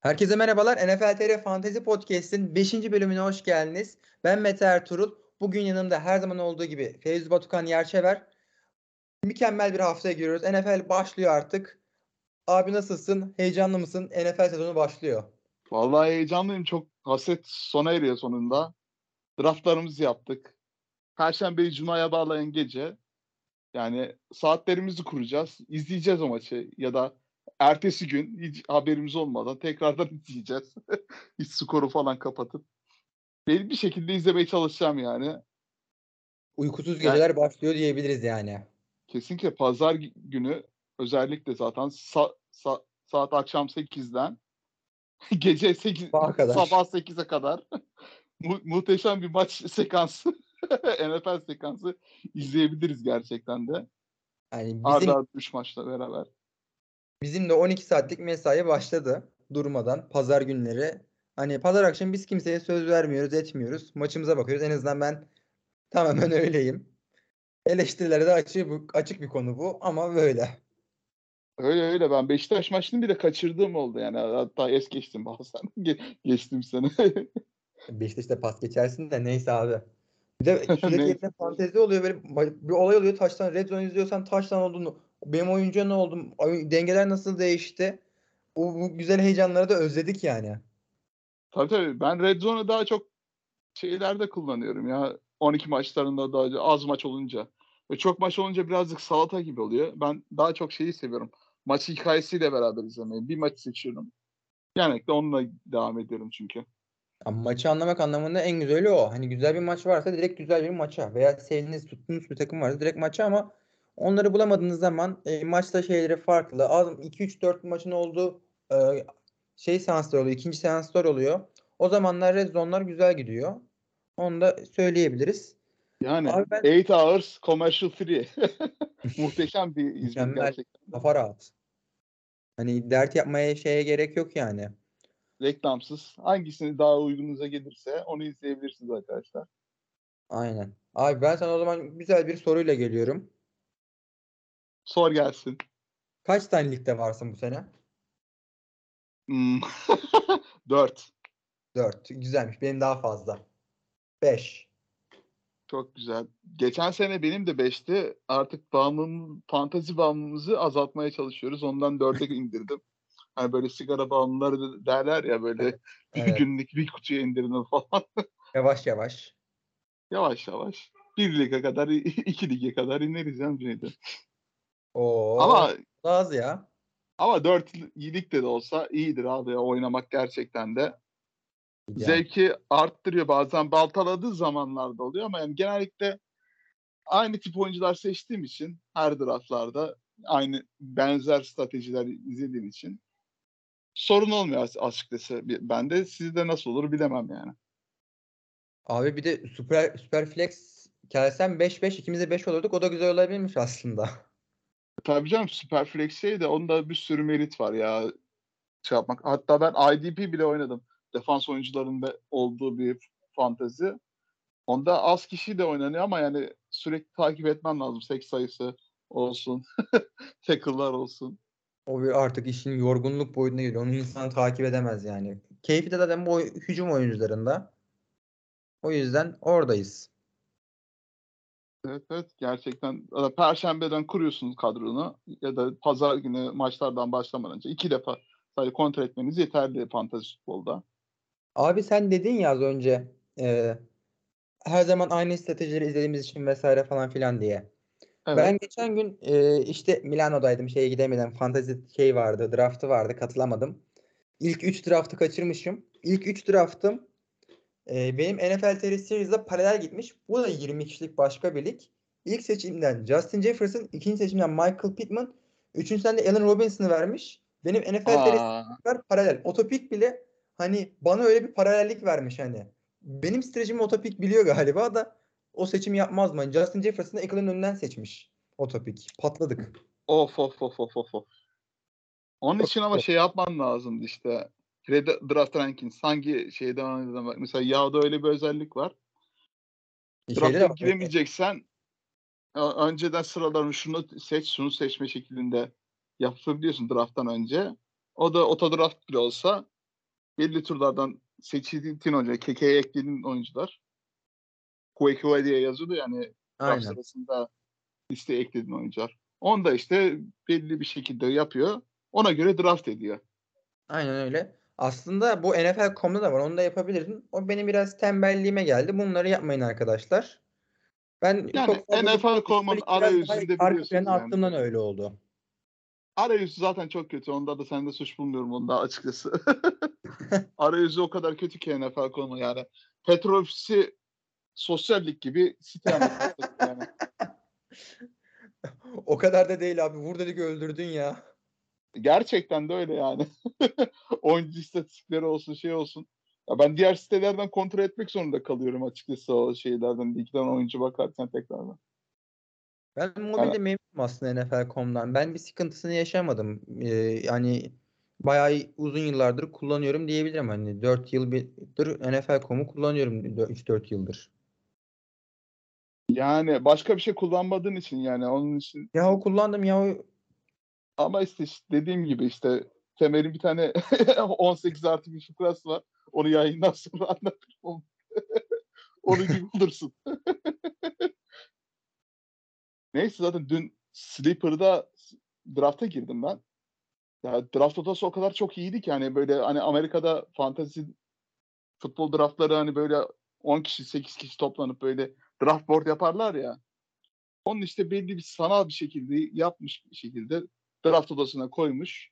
Herkese merhabalar. NFL TR Fantasy Podcast'in 5. bölümüne hoş geldiniz. Ben Mete Ertuğrul. Bugün yanımda her zaman olduğu gibi Fevzi Batukan Yerçever. Mükemmel bir haftaya giriyoruz. NFL başlıyor artık. Abi nasılsın? Heyecanlı mısın? NFL sezonu başlıyor. Vallahi heyecanlıyım. Çok hasret sona eriyor sonunda. Draftlarımızı yaptık. Perşembeyi Cuma'ya bağlayan gece yani saatlerimizi kuracağız. izleyeceğiz o maçı ya da ertesi gün hiç haberimiz olmadan tekrardan izleyeceğiz. hiç skoru falan kapatıp. Belli bir şekilde izlemeye çalışacağım yani. Uykusuz geceler yani, başlıyor diyebiliriz yani. Kesinlikle pazar günü özellikle zaten sa- sa- saat akşam 8'den gece 8 kadar. sabah 8'e kadar mu- muhteşem bir maç sekansı NFL sekansı izleyebiliriz gerçekten de. Yani bizim, Arda 3 maçla beraber. Bizim de 12 saatlik mesai başladı durmadan pazar günleri. Hani pazar akşamı biz kimseye söz vermiyoruz, etmiyoruz. Maçımıza bakıyoruz. En azından ben tamamen öyleyim. Eleştirilere de açık, açık bir konu bu ama böyle. Öyle öyle ben Beşiktaş maçını bile kaçırdığım oldu yani hatta es geçtim bazen geçtim seni. Beşiktaş'ta pas geçersin de neyse abi. Bir de sürekli fantezi oluyor böyle bir olay oluyor taştan red zone izliyorsan taştan olduğunu benim oyuncuya ne oldu dengeler nasıl değişti o bu güzel heyecanları da özledik yani. Tabii tabii ben red zone'u daha çok şeylerde kullanıyorum ya 12 maçlarında daha az maç olunca ve çok maç olunca birazcık salata gibi oluyor. Ben daha çok şeyi seviyorum. Maç hikayesiyle beraber izlemeyi. Bir maç seçiyorum. Genellikle onunla devam ediyorum çünkü. Ama maçı anlamak anlamında en güzeli o. Hani güzel bir maç varsa direkt güzel bir maça veya sevdiğiniz tuttuğunuz bir takım varsa direkt maça ama onları bulamadığınız zaman e, maçta şeyleri farklı. Az 2-3-4 maçın olduğu e, şey seanslar oluyor. ikinci seanslar oluyor. O zamanlar red zone'lar güzel gidiyor. Onu da söyleyebiliriz. Yani 8 hours commercial free. Muhteşem bir hizmet gerçekten. Kafa rahat. Hani dert yapmaya şeye gerek yok yani reklamsız. Hangisini daha uygunuza gelirse onu izleyebilirsiniz arkadaşlar. Aynen. Abi ben sana o zaman güzel bir soruyla geliyorum. Sor gelsin. Kaç tane ligde varsın bu sene? Hmm. Dört. Dört. Güzelmiş. Benim daha fazla. Beş. Çok güzel. Geçen sene benim de beşti. Artık bağımlılığım, fantazi bağımlılığımızı azaltmaya çalışıyoruz. Ondan dörde indirdim. Hani böyle sigara bağımlıları derler ya böyle evet. günlük bir kutuya indirin falan. Yavaş yavaş. Yavaş yavaş. Bir lige kadar, iki lige kadar ineriz yani Cüneyt'e. Oo, ama az ya. Ama dört ligde de olsa iyidir abi ya, oynamak gerçekten de. Yani. Zevki arttırıyor bazen baltaladığı zamanlarda oluyor ama yani genellikle aynı tip oyuncular seçtiğim için her draftlarda aynı benzer stratejiler izlediğim için sorun olmuyor açıkçası. Ben de sizde nasıl olur bilemem yani. Abi bir de Super, Super Flex gelsem 5-5 ikimiz de 5 olurduk. O da güzel olabilirmiş aslında. Tabii canım Super Flex şey de onda bir sürü merit var ya. Şey yapmak. Hatta ben IDP bile oynadım. Defans oyuncularında olduğu bir fantezi. Onda az kişi de oynanıyor ama yani sürekli takip etmen lazım. Sek sayısı olsun. tackle'lar olsun. O bir artık işin yorgunluk boyutuna geliyor. Onu insan takip edemez yani. Keyfi de zaten bu hücum oyuncularında. O yüzden oradayız. Evet evet gerçekten Perşembeden kuruyorsunuz kadronu ya da pazar günü maçlardan başlamadan önce iki defa sadece kontrol etmeniz yeterli fantasy futbolda. Abi sen dedin ya az önce e, her zaman aynı stratejileri izlediğimiz için vesaire falan filan diye. Evet. Ben geçen gün e, işte Milano'daydım şeye gidemeden fantezi şey vardı draftı vardı katılamadım. İlk 3 draftı kaçırmışım. İlk 3 draftım e, benim NFL TR Series'de paralel gitmiş. Bu da 20 kişilik başka bir lig. İlk seçimden Justin Jefferson, ikinci seçimden Michael Pittman, üçüncüden de Allen Robinson'ı vermiş. Benim NFL TR paralel. Otopik bile hani bana öyle bir paralellik vermiş hani. Benim stratejimi Otopik biliyor galiba da o seçimi yapmaz mı? Justin Jefferson'ı Eckler'ın önünden seçmiş. O topik. Patladık. Of of of of of. Onun için ama şey yapman lazımdı işte. Draft rankings hangi şeyden anladın? Mesela yağda öyle bir özellik var. Draft'a giremeyeceksen önceden sıralarını şunu seç, şunu seçme şeklinde yapabiliyorsun drafttan önce. O da otodraft bile olsa belli turlardan seçildiğin oyuncular, KK'ye eklediğin oyuncular. Kuekue diye yazıyordu yani draft sırasında listeye eklediğin oyuncular. Onu da işte belli bir şekilde yapıyor. Ona göre draft ediyor. Aynen öyle. Aslında bu NFL.com'da da var. Onu da yapabilirdin. O benim biraz tembelliğime geldi. Bunları yapmayın arkadaşlar. Ben yani NFL.com'un arayüzünde biliyorsunuz yani. attığımdan öyle oldu. Arayüzü zaten çok kötü. Onda da sende suç bulmuyorum onda açıkçası. Arayüzü o kadar kötü ki NFL.com'un yani. Petrofisi sosyallik gibi site yani. o kadar da değil abi. Vur dedik öldürdün ya. Gerçekten de öyle yani. Oyuncu istatistikleri olsun şey olsun. Ya ben diğer sitelerden kontrol etmek zorunda kalıyorum açıkçası o şeylerden. Ligden oyuncu bakarken tekrardan. Ben mobilde yani, memnunum aslında NFL.com'dan. Ben bir sıkıntısını yaşamadım. Ee, yani bayağı uzun yıllardır kullanıyorum diyebilirim. Hani 4 yıldır NFL.com'u kullanıyorum 3-4 yıldır. Yani başka bir şey kullanmadığın için yani onun için. Ya o kullandım ya Ama işte, işte dediğim gibi işte Temel'in bir tane 18 artı bir fıkrası var. Onu yayından sonra anlatırım. Onu gibi bulursun. Neyse zaten dün Sleeper'da draft'a girdim ben. Ya draft odası o kadar çok iyiydi ki hani böyle hani Amerika'da fantasy futbol draftları hani böyle 10 kişi 8 kişi toplanıp böyle draft board yaparlar ya. Onun işte belli bir sanal bir şekilde yapmış bir şekilde draft odasına koymuş.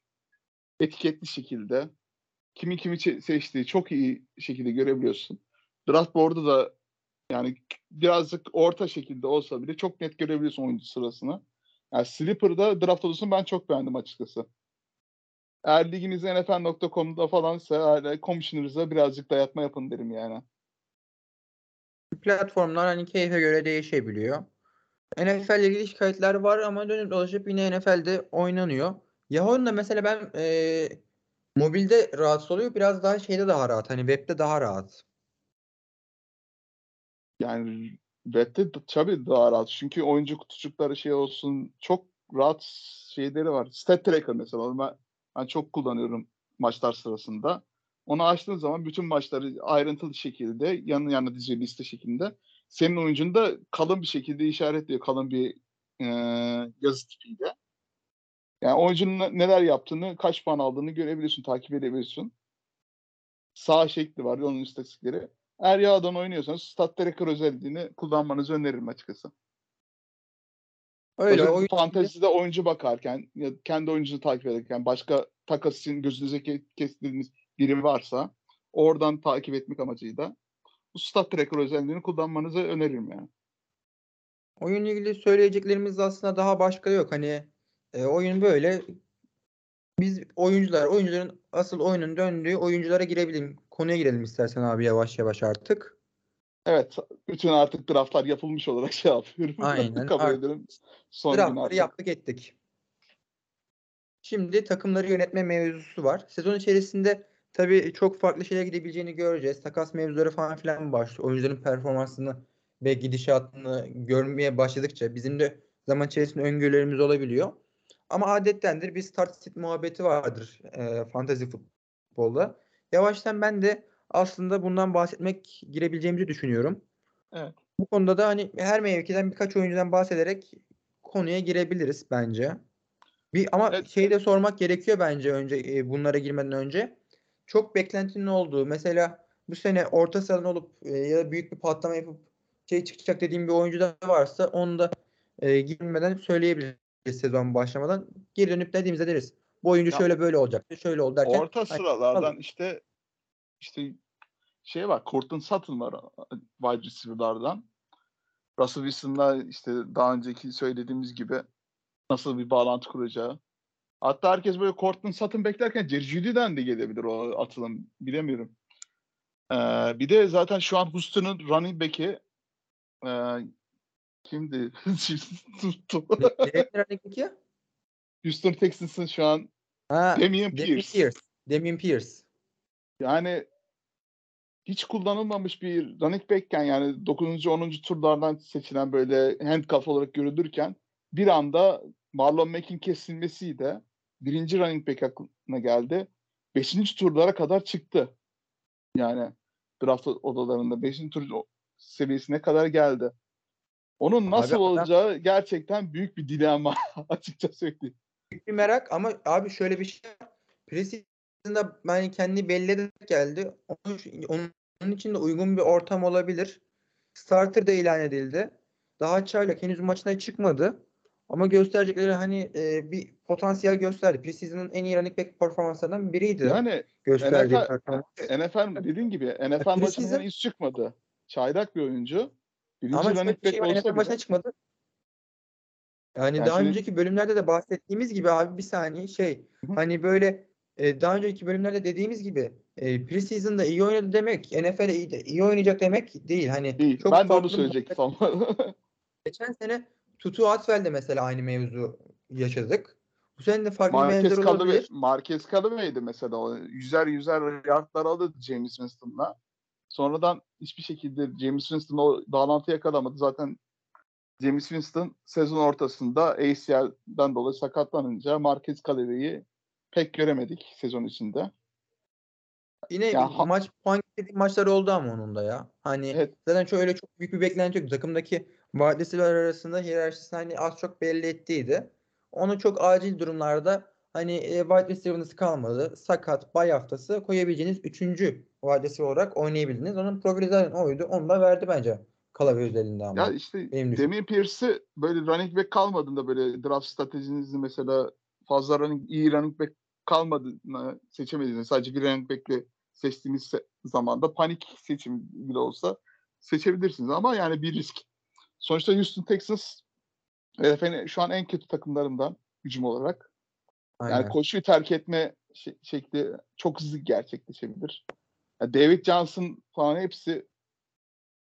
Etiketli şekilde kimi kimi seçtiği çok iyi şekilde görebiliyorsun. Draft board'u da yani birazcık orta şekilde olsa bile çok net görebiliyorsun oyuncu sırasını. Yani Slipper'da draft odasını ben çok beğendim açıkçası. Eğer liginiz nfl.com'da falansa commissioner'ıza birazcık dayatma yapın derim yani. Platformlar hani keyfe göre değişebiliyor. NFL ile ilgili şikayetler var ama dönüp dolaşıp yine NFL'de oynanıyor. Yahoo'nun da mesela ben e, mobilde rahatsız oluyor. Biraz daha şeyde daha rahat. Hani webde daha rahat. Yani webde tabii daha rahat. Çünkü oyuncu kutucukları şey olsun çok rahat şeyleri var. Stat tracker mesela. Ben, ben çok kullanıyorum maçlar sırasında. Onu açtığın zaman bütün maçları ayrıntılı şekilde yanı yana diziyor liste şeklinde. Senin oyuncun da kalın bir şekilde işaretliyor. Kalın bir e, yazı tipiyle. Yani oyuncunun neler yaptığını, kaç puan aldığını görebiliyorsun, takip edebiliyorsun. Sağ şekli var, onun istatistikleri. Eğer yağdan oynuyorsanız stat tracker özelliğini kullanmanızı öneririm açıkçası. Öyle oyun... fantezide oyuncu bakarken ya kendi oyuncunu takip ederken başka takas için gözünüze kestiğiniz biri varsa oradan takip etmek amacıyla bu stat tracker özelliğini kullanmanızı öneririm yani. Oyunla ilgili söyleyeceklerimiz aslında daha başka yok. Hani e, oyun böyle biz oyuncular, oyuncuların asıl oyunun döndüğü oyunculara girebilirim. Konuya girelim istersen abi yavaş yavaş artık. Evet. Bütün artık draftlar yapılmış olarak şey yapıyorum. Aynen. Kabul ederim. Son draftları yaptık ettik. Şimdi takımları yönetme mevzusu var. Sezon içerisinde tabii çok farklı şeyler gidebileceğini göreceğiz. Takas mevzuları falan filan başlıyor. Oyuncuların performansını ve gidişatını görmeye başladıkça bizim de zaman içerisinde öngörülerimiz olabiliyor. Ama adettendir bir start sit muhabbeti vardır e, fantasy futbolda. Yavaştan ben de aslında bundan bahsetmek girebileceğimizi düşünüyorum. Evet. Bu konuda da hani her mevkiden birkaç oyuncudan bahsederek konuya girebiliriz bence. Bir ama evet. şeyi de sormak gerekiyor bence önce e, bunlara girmeden önce. Çok beklentinin olduğu mesela bu sene orta sahadan olup e, ya da büyük bir patlama yapıp şey çıkacak dediğim bir oyuncu da varsa onu da e, girmeden söyleyebiliriz sezon başlamadan. Geri dönüp dediğimizde deriz. Bu oyuncu ya, şöyle böyle olacak. Şöyle oldu derken. Orta sıralardan ay, işte işte şey var. Courtland Sutton var wide receiver'lardan. Russell Wilson'la işte daha önceki söylediğimiz gibi nasıl bir bağlantı kuracağı. Hatta herkes böyle Courtland Sutton beklerken Jerry Judy'den de gelebilir o atılım. Bilemiyorum. Ee, bir de zaten şu an Houston'ın running back'i e, kimdi? Tuttum. running back'i? Houston Texans'ın şu an ha, Damian Pierce. Damian Pierce. Damian Pierce. Yani hiç kullanılmamış bir running back'ken yani 9. 10. turlardan seçilen böyle handcuff olarak görülürken bir anda Marlon Mack'in kesilmesiyle birinci running back aklına geldi. 5. turlara kadar çıktı. Yani draft odalarında 5. tur seviyesine kadar geldi. Onun nasıl abi, olacağı adam... gerçekten büyük bir dilema açıkça söyleyeyim. Büyük bir merak ama abi şöyle bir şey Preseason'da ben kendi belli ederek geldi. Onun, onun için de uygun bir ortam olabilir. Starter da ilan edildi. Daha çaylak henüz maçına çıkmadı. Ama gösterecekleri hani e, bir potansiyel gösterdi. Preseason'ın en iyi running back performanslarından biriydi. Yani gösterdiği NFL, NFL dediğin gibi NFL maçından hiç çıkmadı. Çaylak bir oyuncu. Birinci Ama running back şey olsa NFL maçına çıkmadı. Yani, yani daha şimdi... önceki bölümlerde de bahsettiğimiz gibi abi bir saniye şey Hı-hı. hani böyle e, daha önceki bölümlerde dediğimiz gibi e, preseason'da iyi oynadı demek NFL'de iyi, iyi oynayacak demek değil. Hani değil. Çok ben de onu söyleyecektim. Geçen sene Tutu Atwell'de mesela aynı mevzu yaşadık. Bu sene de farklı Marquez olabilir. Marquez Callaway'di mesela. O yüzer yüzer yardlar aldı James Winston'la. Sonradan hiçbir şekilde James Winston o bağlantı yakalamadı. Zaten James Winston sezon ortasında ACL'den dolayı sakatlanınca Marquez Callaway'i pek göremedik sezon içinde. Yine ya, maç puan maçlar oldu ama onun da ya. Hani evet. zaten çok öyle çok büyük bir beklenti yok. Takımdaki vadesiler arasında hiyerarşisini hani az çok belli ettiydi. Onu çok acil durumlarda hani e, wide receiver'ınız kalmadı. Sakat, bay haftası koyabileceğiniz üçüncü wide olarak oynayabildiniz. Onun profili zaten oydu. Onu da verdi bence. Kalavi özelinde ama. Ya işte Demin Pierce'i böyle running back kalmadığında böyle draft stratejinizi mesela fazla running, iyi running back kalmadığını seçemediğiniz sadece bir running back'le seçtiğiniz zamanda panik seçim bile olsa seçebilirsiniz ama yani bir risk. Sonuçta Houston Texans NFL'in şu an en kötü takımlarından hücum olarak. Aynen. Yani koşuyu terk etme şekli çok hızlı gerçekleşebilir. Yani David Johnson falan hepsi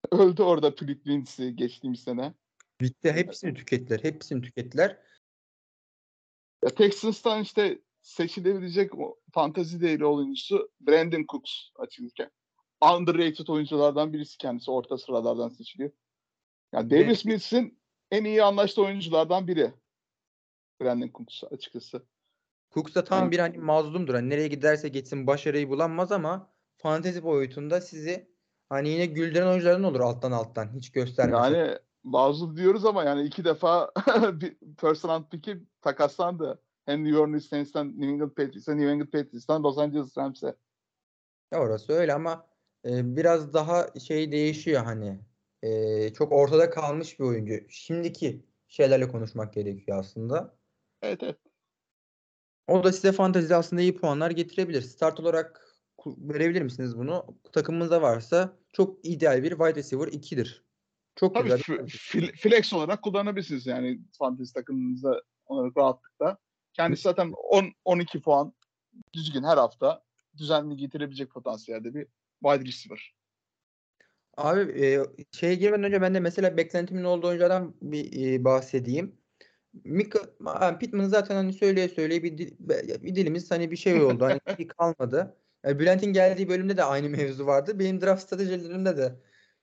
öldü orada Philip Lindsay geçtiğimiz sene. Bitti. Hepsini tükettiler. Hepsini tükettiler. Ya Texans'tan işte seçilebilecek o fantazi değeri oyuncusu Brandon Cooks açılırken. Underrated oyunculardan birisi kendisi. Orta sıralardan seçiliyor. Yani Davis Mills'in en iyi anlaştığı oyunculardan biri. Brandon Cooks açıkçası. Cooks da tam yani, bir hani mazlumdur. Hani nereye giderse gitsin başarıyı bulamaz ama fantezi boyutunda sizi hani yine güldüren oyunculardan olur alttan alttan. Hiç göstermez. Yani mazlum diyoruz ama yani iki defa bir first round pick'i takaslandı. Hem New Orleans Saints'ten New England Patriots'a, New England Patriots'tan Los Angeles Rams'e. Orası öyle ama e, biraz daha şey değişiyor hani. E, çok ortada kalmış bir oyuncu. Şimdiki şeylerle konuşmak gerekiyor aslında. Evet evet. O da size fantezide aslında iyi puanlar getirebilir. Start olarak verebilir misiniz bunu? Takımınızda varsa çok ideal bir wide receiver 2'dir. Çok Tabii güzel. F- flex olarak kullanabilirsiniz yani fantezi takımınızda olarak rahatlıkla. Kendisi zaten 10 12 puan düzgün her hafta düzenli getirebilecek potansiyelde bir wide receiver. Abi e, şeye girmeden önce ben de mesela beklentimin olduğu oyunculardan bir e, bahsedeyim. Mika, Pittman zaten hani söyleye söyleye bir, bir dilimiz hani bir şey oldu. Hani bir kalmadı. Yani Bülent'in geldiği bölümde de aynı mevzu vardı. Benim draft stratejilerimde de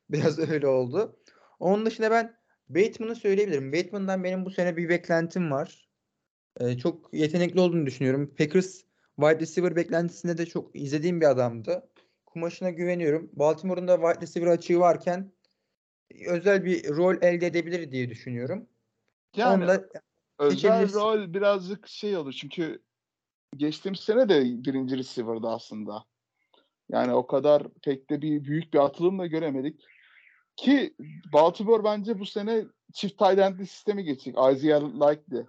biraz öyle oldu. Onun dışında ben Bateman'ı söyleyebilirim. Bateman'dan benim bu sene bir beklentim var. Ee, çok yetenekli olduğunu düşünüyorum. Packers wide receiver beklentisinde de çok izlediğim bir adamdı. Kumaşına güveniyorum. Baltimore'un da wide receiver açığı varken özel bir rol elde edebilir diye düşünüyorum. Yani Onda özel rol birazcık şey olur çünkü geçtiğimiz sene de birinci receiver'dı aslında. Yani o kadar pek de bir büyük bir atılım da göremedik. Ki Baltimore bence bu sene çift tight sistemi geçecek. Isaiah Likely.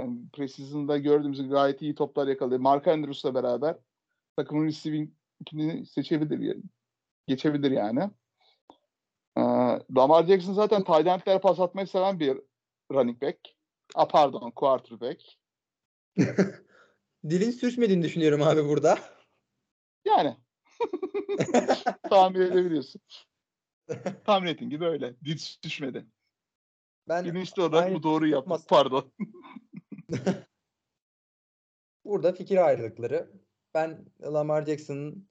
Yani preseason'da gördüğümüz gayet iyi toplar yakalıyor. Mark Andrews'la beraber takımın receiving'ini seçebilir. Geçebilir yani. Ee, Lamar Jackson zaten tight pas atmayı seven bir running back. A pardon quarterback. Dilin sürçmediğini düşünüyorum abi burada. Yani. Tahmin edebiliyorsun. Tahmin ettiğin gibi öyle. Dil düşmedi. Ben Bilinçli olarak bu doğru yaptım. Pardon. Burada fikir ayrılıkları. Ben Lamar Jackson'ın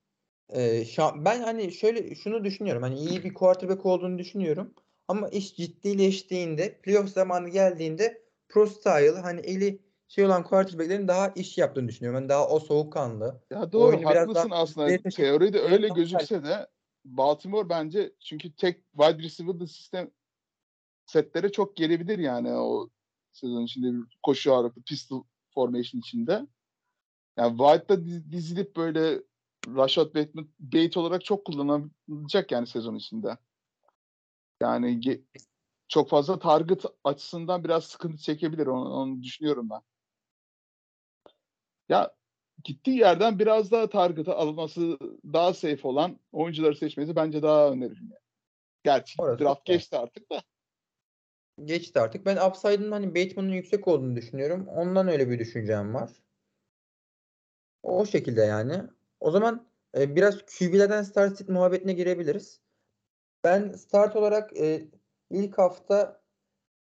e, ben hani şöyle şunu düşünüyorum. Hani iyi bir quarterback olduğunu düşünüyorum. Ama iş ciddileştiğinde, playoff zamanı geldiğinde pro style hani eli şey olan quarterback'lerin daha iş yaptığını düşünüyorum. Ben daha o soğukkanlı. Ya doğru haklısın aslında. Teoride öyle gözükse de Baltimore bence çünkü tek wide receiver sistem setlere çok gelebilir yani o sezon içinde bir koşu ağırlıklı pistol formation içinde. Yani White'da dizilip böyle Rashad Bateman bait olarak çok kullanılacak yani sezon içinde. Yani çok fazla target açısından biraz sıkıntı çekebilir onu, onu düşünüyorum ben. Ya gittiği yerden biraz daha target'a alınması daha safe olan oyuncuları seçmesi bence daha öneririm. Yani. Gerçi Orası draft da. geçti artık da. Geçti artık. Ben upside'ın hani Bateman'ın yüksek olduğunu düşünüyorum. Ondan öyle bir düşüncem var. O şekilde yani. O zaman e, biraz QB'lerden start sit muhabbetine girebiliriz. Ben start olarak e, ilk hafta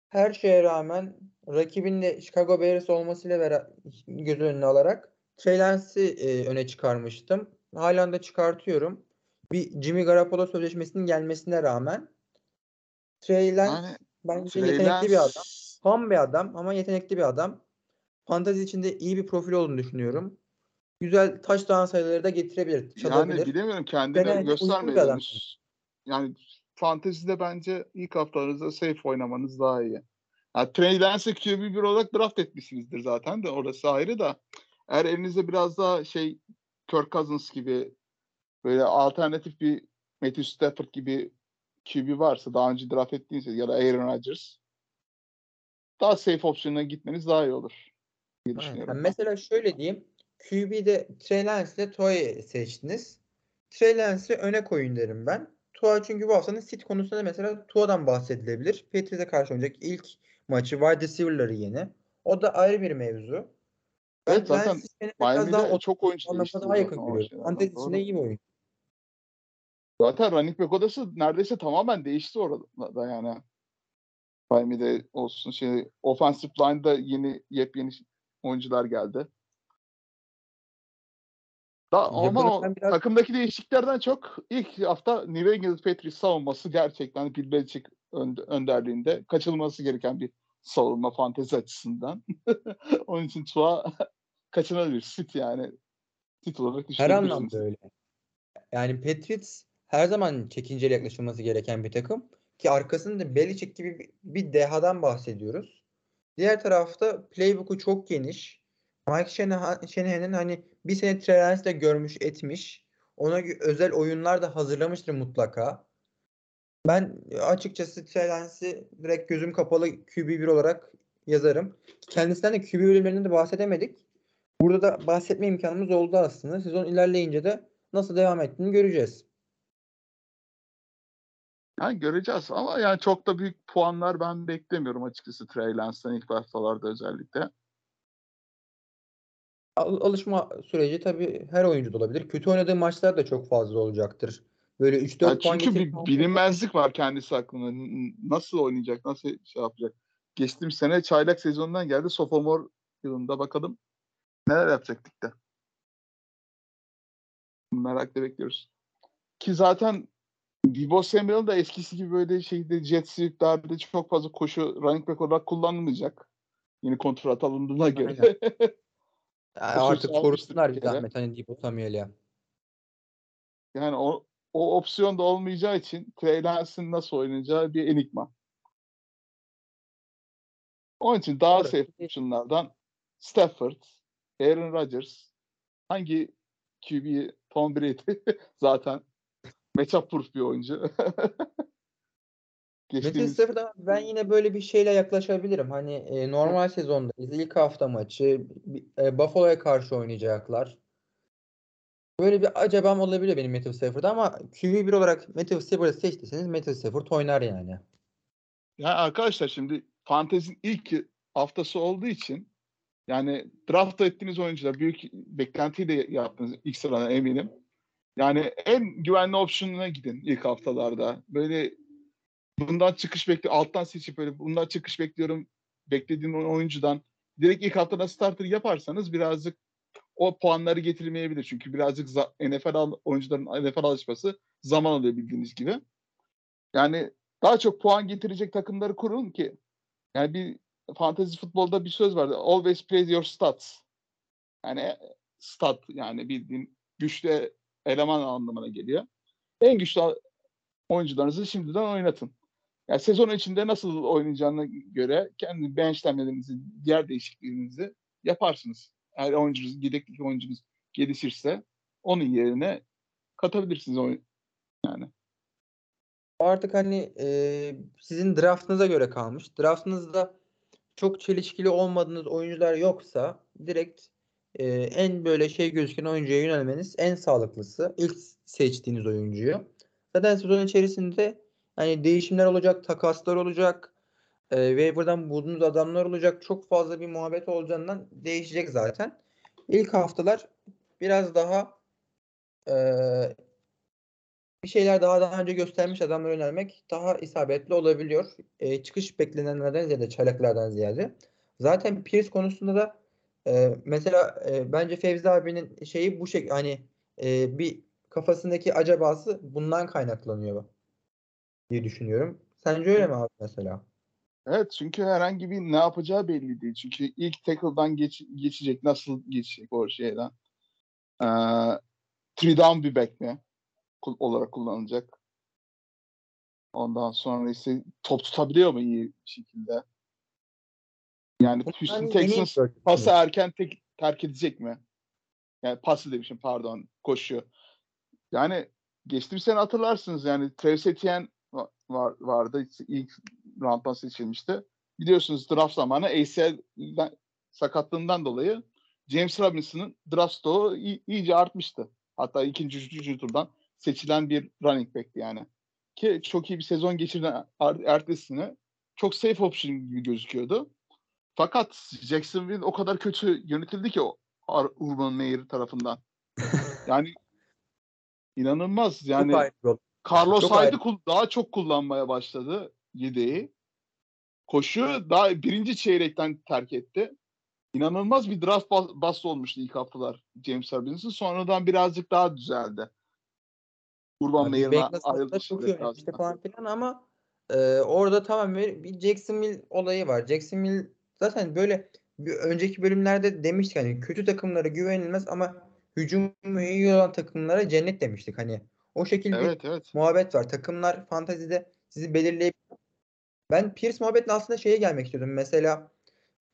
her şeye rağmen rakibin de Chicago Bears olmasıyla beraber göz önüne alarak Trey e, öne çıkarmıştım. Halen de çıkartıyorum. Bir Jimmy Garoppolo sözleşmesinin gelmesine rağmen Trey yani, bence Trey yetenekli Lance... bir adam. Ham bir adam ama yetenekli bir adam. Fantezi içinde iyi bir profil olduğunu düşünüyorum. Güzel touchdown sayıları da getirebilir. Çalabilir. Yani bilemiyorum kendini göstermeyelim. Yani fantezide bence ilk haftalarınızda safe oynamanız daha iyi. Yani Trey Lance'ı QB1 olarak draft etmişsinizdir zaten de orası ayrı da. Eğer elinizde biraz daha şey Kirk Cousins gibi böyle alternatif bir Matthew Stafford gibi QB varsa daha önce draft ettiğinizde ya da Aaron Rodgers daha safe opsiyona gitmeniz daha iyi olur. Diye düşünüyorum. Yani mesela şöyle diyeyim. QB'de Trey Lance ile Toy seçtiniz. Trey Lance'i öne koyun derim ben. Tua çünkü bu haftanın sit konusunda mesela Tua'dan bahsedilebilir. Patriots'e karşı oynayacak ilk maçı wide receiver'ları yeni. O da ayrı bir mevzu. Ben evet, zaten biraz daha o çok oyuncu değişti. Daha yakın görüyorum. Fantezi içinde iyi bir oyun. Zaten running back odası neredeyse tamamen değişti orada yani. Miami'de olsun şey offensive line'da yeni yepyeni oyuncular geldi. Da, ama o, biraz... takımdaki değişikliklerden çok ilk hafta New England Patriots savunması gerçekten Bill Belichick önderliğinde kaçılması gereken bir savunma fantezi açısından. Onun için Tua kaçınılabilir. Sit yani. Sit olarak Her anlamda öyle. Yani Patriots her zaman çekinceli yaklaşılması gereken bir takım. Ki arkasında Belichick gibi bir, bir dehadan bahsediyoruz. Diğer tarafta playbook'u çok geniş. Mike Shanahan'ın hani bir sene Trey görmüş etmiş. Ona özel oyunlar da hazırlamıştır mutlaka. Ben açıkçası Trey direkt gözüm kapalı QB1 olarak yazarım. Kendisinden de QB bölümlerinden de bahsedemedik. Burada da bahsetme imkanımız oldu aslında. Sezon ilerleyince de nasıl devam ettiğini göreceğiz. Yani göreceğiz ama yani çok da büyük puanlar ben beklemiyorum açıkçası Trey Lance'dan ilk haftalarda özellikle alışma süreci tabii her oyuncu da olabilir. Kötü oynadığı maçlar da çok fazla olacaktır. Böyle 3-4 yani puan Çünkü bir bilinmezlik var kendisi hakkında. Nasıl oynayacak, nasıl şey yapacak. Geçtiğim sene çaylak sezonundan geldi. Sophomore yılında bakalım neler yapacaktık da. Merakla bekliyoruz. Ki zaten Debo Samuel da eskisi gibi böyle şeyde jet sweep'lerde çok fazla koşu running back olarak kullanılmayacak. Yeni kontrat alındığına göre. Yani artık korusunlar bir zahmet hani Debo Samuel'e. Yani o, o opsiyon da olmayacağı için Trey Lance'in nasıl oynayacağı bir enigma. Onun için daha Doğru. safe optionlardan Stafford, Aaron Rodgers, hangi QB Tom Brady zaten matchup proof bir oyuncu. Geçtiğimiz... Manchester'da ben yine böyle bir şeyle yaklaşabilirim. Hani e, normal sezondayız. İlk hafta maçı e, Buffalo'ya karşı oynayacaklar. Böyle bir acabam olabiliyor benim Matthew Stafford'da ama QB1 olarak Matthew Stafford'ı seçtiyseniz Matthew Stafford oynar yani. Ya arkadaşlar şimdi fantezin ilk haftası olduğu için yani draft ettiğiniz oyuncular büyük beklentiyle yaptınız ilk sırada eminim. Yani en güvenli opsiyonuna gidin ilk haftalarda. Böyle bundan çıkış bekliyor. Alttan seçip böyle bundan çıkış bekliyorum. Beklediğin oyuncudan direkt ilk haftada starter yaparsanız birazcık o puanları getirmeyebilir. Çünkü birazcık NFL oyuncuların NFL alışması zaman alıyor bildiğiniz gibi. Yani daha çok puan getirecek takımları kurun ki yani bir fantezi futbolda bir söz vardı. Always play your stats. Yani stat yani bildiğin güçlü eleman anlamına geliyor. En güçlü oyuncularınızı şimdiden oynatın. Yani sezon içinde nasıl oynayacağına göre kendi benchlemlerinizi, diğer değişikliklerinizi yaparsınız. Eğer oyuncunuz, yedeklik oyuncunuz gelişirse onun yerine katabilirsiniz oyun. Yani. Artık hani e, sizin draftınıza göre kalmış. Draftınızda çok çelişkili olmadığınız oyuncular yoksa direkt e, en böyle şey gözüken oyuncuya yönelmeniz en sağlıklısı. İlk seçtiğiniz oyuncuyu. Zaten sezon içerisinde hani değişimler olacak, takaslar olacak. E, waiver'dan bulduğunuz adamlar olacak. Çok fazla bir muhabbet olacağından değişecek zaten. İlk haftalar biraz daha e, bir şeyler daha daha önce göstermiş adamlara yönelmek daha isabetli olabiliyor. E, çıkış beklenenlerden ziyade çaylaklardan ziyade. Zaten Pierce konusunda da e, mesela e, bence Fevzi abinin şeyi bu şey hani e, bir kafasındaki acabası bundan kaynaklanıyor diye düşünüyorum. Sence öyle mi abi mesela? Evet çünkü herhangi bir ne yapacağı belli değil. Çünkü ilk tackle'dan geç, geçecek. Nasıl geçecek o şeyden? Ee, three down bir back mi? olarak kullanılacak. Ondan sonra ise top tutabiliyor mu iyi bir şekilde? Yani Houston Texans pası erken tek, terk edecek mi? Yani pası demişim pardon koşuyor. Yani geçtiğimiz sene hatırlarsınız yani Travis Etienne var, vardı. ilk rounddan seçilmişti. Biliyorsunuz draft zamanı ACL sakatlığından dolayı James Robinson'ın draft stoğu iyice artmıştı. Hatta ikinci, üçüncü turdan seçilen bir running back'ti yani. Ki çok iyi bir sezon geçirdi ertesine. Çok safe option gibi gözüküyordu. Fakat Jacksonville o kadar kötü yönetildi ki o Urban Meyer tarafından. yani inanılmaz. Yani Carlos çok Hyde'ı daha çok kullanmaya başladı yedeği. Koşu daha birinci çeyrekten terk etti. İnanılmaz bir draft bas olmuştu ilk haftalar James Robinson. Sonradan birazcık daha düzeldi. Urban Meyer'ına ayrıldı. Çok iyi işte falan filan ama e, orada tamam bir Jacksonville olayı var. Jacksonville zaten böyle bir önceki bölümlerde demiştik hani kötü takımlara güvenilmez ama hücum iyi olan takımlara cennet demiştik hani. O şekilde evet, evet. muhabbet var. Takımlar fantazide sizi belirleyip ben Pierce muhabbetin aslında şeye gelmek istiyordum. Mesela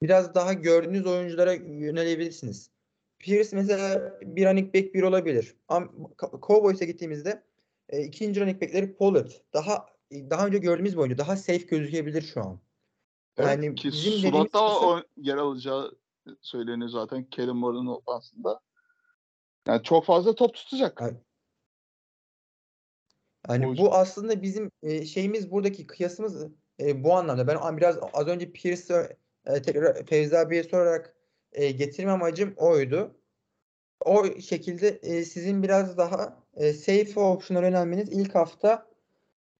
biraz daha gördüğünüz oyunculara yönelebilirsiniz. Pierce mesela bir running back bir olabilir. Cowboys'a gittiğimizde e, ikinci running back'leri Pollard. Daha daha önce gördüğümüz bir oyuncu. Daha safe gözükebilir şu an. Evet, yani ki bizim Surat'ta kısım... o yer alacağı söyleniyor zaten Kellen Moore'un aslında. Yani çok fazla top tutacak. Yani, yani bu aslında bizim e, şeyimiz buradaki kıyasımız e, bu anlamda. Ben biraz az önce Pierce e, tekrar Fevzi abiye sorarak e, getirme amacım oydu. O şekilde e, sizin biraz daha e, safe option'a yönelmeniz ilk hafta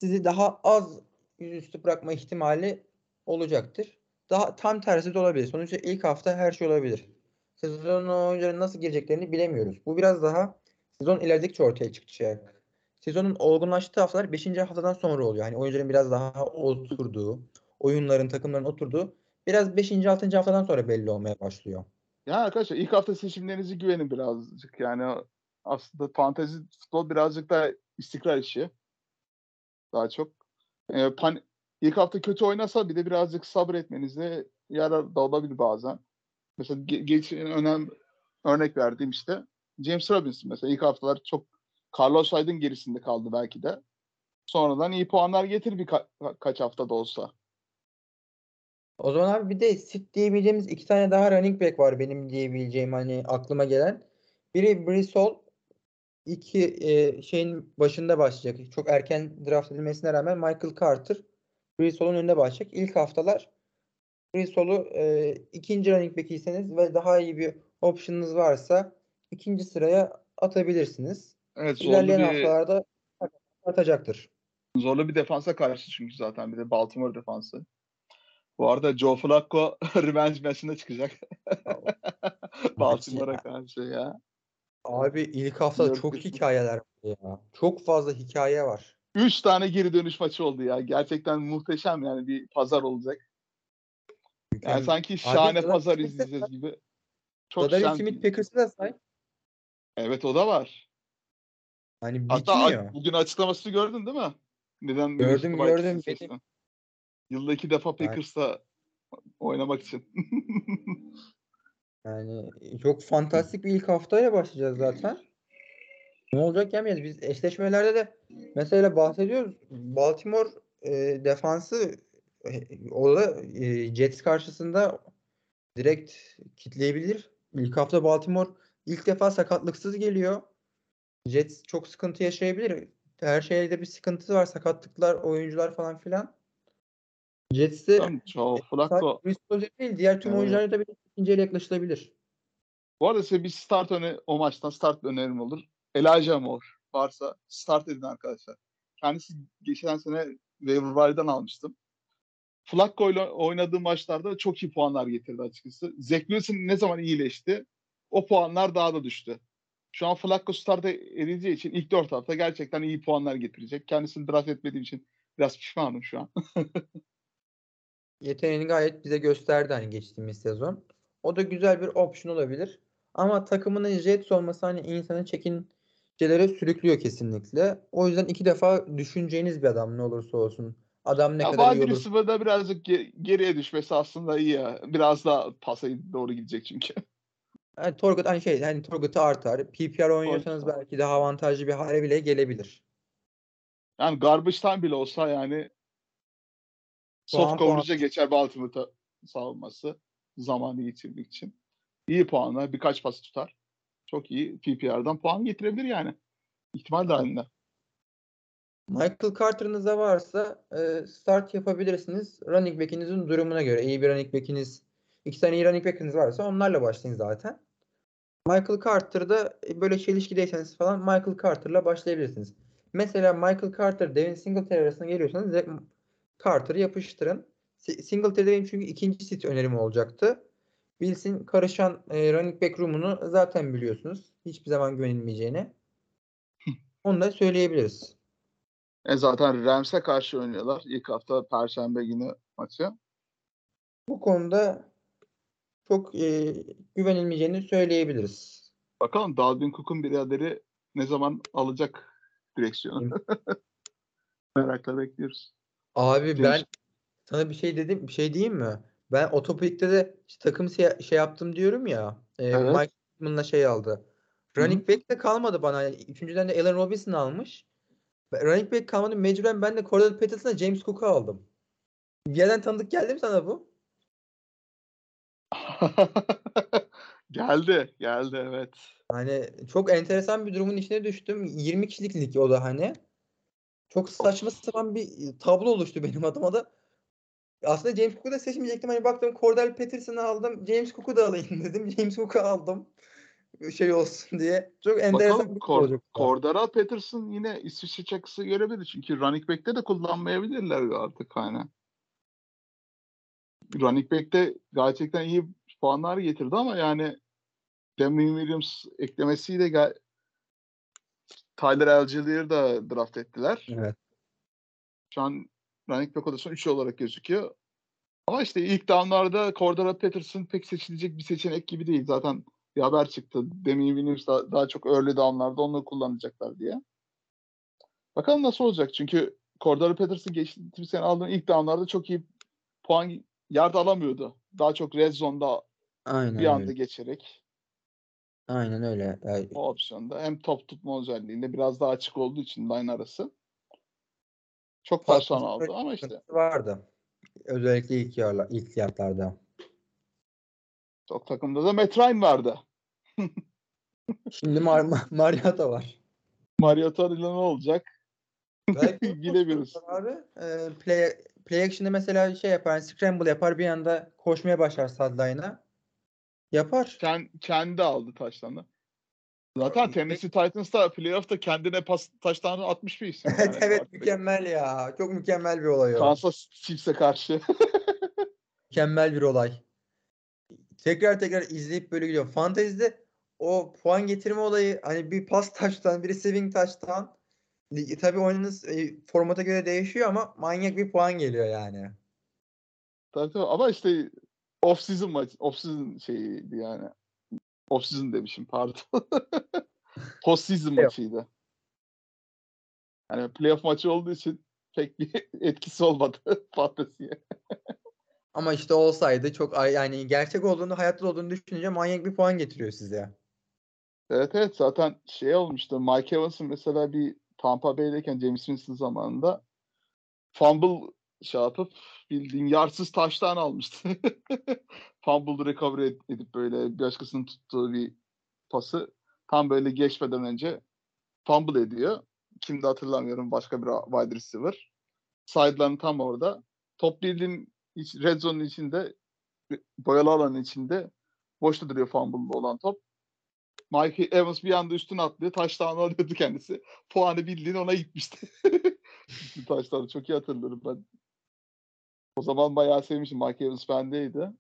sizi daha az yüzüstü bırakma ihtimali olacaktır. Daha tam tersi de olabilir. Sonuçta ilk hafta her şey olabilir. Sezon oyuncuların nasıl gireceklerini bilemiyoruz. Bu biraz daha sezon ilerledikçe ortaya çıkacak. Sezonun olgunlaştığı haftalar 5. haftadan sonra oluyor. Yani oyuncuların biraz daha oturduğu, oyunların, takımların oturduğu biraz 5. 6. haftadan sonra belli olmaya başlıyor. Ya arkadaşlar ilk hafta seçimlerinizi güvenin birazcık. Yani aslında fantezi futbol birazcık daha istikrar işi. Daha çok. E, pan, ilk hafta kötü oynasa bir de birazcık sabretmenize yarar da olabilir bazen. Mesela geç önem örnek verdiğim işte James Robinson mesela ilk haftalar çok Carlos Hyde'ın gerisinde kaldı belki de. Sonradan iyi puanlar getir bir ka- kaç haftada olsa. O zaman abi bir de sit diyebileceğimiz iki tane daha running back var benim diyebileceğim hani aklıma gelen. Biri Brissol iki e, şeyin başında başlayacak. Çok erken draft edilmesine rağmen Michael Carter Brissol'un önünde başlayacak. İlk haftalar Brissol'u e, ikinci running back'iyseniz ve daha iyi bir option'ınız varsa ikinci sıraya atabilirsiniz. Evet, İlerleyen bir, haftalarda atacaktır. Zorlu bir defansa karşı çünkü zaten bir de Baltimore defansı. Bu arada Joe Flacco revenge maçında çıkacak. Baltimore'a karşı ya. Abi ilk hafta çok hikayeler var ya. Çok fazla hikaye var. Üç tane geri dönüş maçı oldu ya. Gerçekten muhteşem yani bir pazar olacak. Yani sanki şahane Abi, pazar izleyeceğiz gibi. Çok Dodari şen... Smith Packers'ı da say. Evet o da var. Hani Hatta bitmiyor. bugün açıklamasını gördün değil mi? Neden gördüm gördüm. Benim... Yılda iki defa Packers'ta oynamak için. yani çok fantastik bir ilk haftaya başlayacağız zaten. Ne olacak yemeyiz. Biz eşleşmelerde de mesela bahsediyoruz. Baltimore e, defansı e, o da e, Jets karşısında direkt kitleyebilir. İlk hafta Baltimore ilk defa sakatlıksız geliyor. Jets çok sıkıntı yaşayabilir. Her şeyde bir sıkıntısı var. Sakatlıklar, oyuncular falan filan. Jets'te Tamam, Flacco. değil, diğer tüm evet. oyunculara da bir ikinci ele yaklaşılabilir. Bu arada size bir start öne o maçtan start önerim olur. Elijah Moore varsa start edin arkadaşlar. Kendisi geçen sene waiver almıştım. Flacco ile oynadığı maçlarda çok iyi puanlar getirdi açıkçası. Zach Wilson ne zaman iyileşti o puanlar daha da düştü. Şu an Flacco start edileceği için ilk dört hafta gerçekten iyi puanlar getirecek. Kendisini draft etmediğim için biraz pişmanım şu an. Yeteneğini gayet bize gösterdi hani geçtiğimiz sezon. O da güzel bir option olabilir. Ama takımının Jets olması hani insanı çekincelere sürüklüyor kesinlikle. O yüzden iki defa düşüneceğiniz bir adam ne olursa olsun. Adam ne ya kadar iyi olur. Birazcık geriye düşmesi aslında iyi ya. Biraz daha pasa doğru gidecek çünkü. Yani Torgut hani şey hani Torgut'u artar. PPR oynuyorsanız belki daha avantajlı bir hale bile gelebilir. Yani garbage time bile olsa yani soft coverage'e geçer Baltimore'da savunması zamanı geçirmek için. İyi puanlar, birkaç pas tutar. Çok iyi PPR'dan puan getirebilir yani. İhtimal dahilinde. Michael Carter'ınız da varsa e, start yapabilirsiniz. Running back'inizin durumuna göre. iyi bir running back'iniz, iki tane iyi running back'iniz varsa onlarla başlayın zaten. Michael Carter'da e, böyle çelişkideyseniz falan Michael Carter'la başlayabilirsiniz. Mesela Michael Carter, Devin Singletary arasında geliyorsanız direkt Carter'ı yapıştırın. Singletary benim çünkü ikinci sit önerim olacaktı. Bills'in karışan e, running back room'unu zaten biliyorsunuz. Hiçbir zaman güvenilmeyeceğini. Onu da söyleyebiliriz. E zaten Rams'e karşı oynuyorlar. İlk hafta Perşembe günü maçı. Bu konuda çok e, güvenilmeyeceğini söyleyebiliriz. Bakalım Dalvin Cook'un biraderi ne zaman alacak direksiyonu. Merakla bekliyoruz. Abi Demiş. ben sana bir şey dedim, bir şey diyeyim mi? Ben Otopik'te de işte takım şey, şey yaptım diyorum ya. E, evet. Mike Pittman'la şey aldı. Running back de kalmadı bana. Yani üçüncüden de Allen Robinson almış. Running back kalmadı. Mecburen ben de Cordell Patterson'a James Cook'u aldım. Bir yerden tanıdık geldi mi sana bu? geldi. Geldi evet. Hani çok enteresan bir durumun içine düştüm. 20 kişilik lig o da hani. Çok saçma sapan bir tablo oluştu benim adıma da. Aslında James Cook'u da seçmeyecektim. Hani baktım Cordell Patterson'ı aldım. James Cook'u da alayım dedim. James Cook'u aldım. Şey olsun diye. Çok enteresan Bakalım, bir Cor-. Cordell Patterson yine İsviçre çakısı görebilir. Çünkü running back'te de kullanmayabilirler artık hani. Running back'te gerçekten iyi puanlar getirdi ama yani Damien Williams eklemesiyle gel Tyler Algier'i da draft ettiler. Evet. Şu an running back odasında 3 olarak gözüküyor. Ama işte ilk downlarda Cordero Patterson pek seçilecek bir seçenek gibi değil. Zaten bir haber çıktı. Damien Williams daha, daha çok early downlarda onu kullanacaklar diye. Bakalım nasıl olacak. Çünkü Cordero Patterson geçtiğimiz sene aldığım ilk downlarda çok iyi puan yard alamıyordu. Daha çok red zone'da Aynen bir anda öyle. geçerek. Aynen öyle. Yani... O opsiyonda hem top tutma özelliğinde biraz daha açık olduğu için line arası. Çok person aldı ama işte. Vardı. Özellikle ilk yarlar, ilk yarlarda. Çok takımda da Metrain vardı. Şimdi Mar Mariota var. Mariota ile ne olacak? Bilemiyoruz. Abi, e, play, play action'da mesela şey yapar, scramble yapar bir anda koşmaya başlar sideline'a. Yapar. Kend, kendi aldı taştanı. Zaten Tennessee Titans'ta playoff'ta kendine pas taştanı atmış bir isim. evet yani. evet mükemmel ya. Çok mükemmel bir olay o. Kansas Chiefs'e karşı. mükemmel bir olay. Tekrar tekrar izleyip böyle gidiyorum. Fantasy'de o puan getirme olayı hani bir pas taştan, bir receiving taştan tabii oyununuz e, formata göre değişiyor ama manyak bir puan geliyor yani. Tabii tabii ama işte off season maç, off season şeyiydi yani. Off season demişim pardon. Post season maçıydı. Yani playoff maçı olduğu için pek bir etkisi olmadı Fantasi'ye. Ama işte olsaydı çok yani gerçek olduğunu, hayatta olduğunu düşününce manyak bir puan getiriyor size. Evet evet zaten şey olmuştu. Mike Evans'ın mesela bir Tampa Bay'deyken James Winston zamanında fumble şey yapıp bildiğin yarsız taştan almıştı. Fumble'ı recover edip böyle başkasının tuttuğu bir pası tam böyle geçmeden önce fumble ediyor. Kimde hatırlamıyorum başka bir wide receiver. Sideline tam orada. Top bildiğin red zone'un içinde boyalı alanın içinde boşta duruyor fumble'da olan top. Mike Evans bir anda üstüne atlıyor. Taştan alıyordu kendisi. Puanı bildiğin ona gitmişti. taştan çok iyi hatırlıyorum ben. O zaman bayağı sevmişim. Mike Evans bendeydi.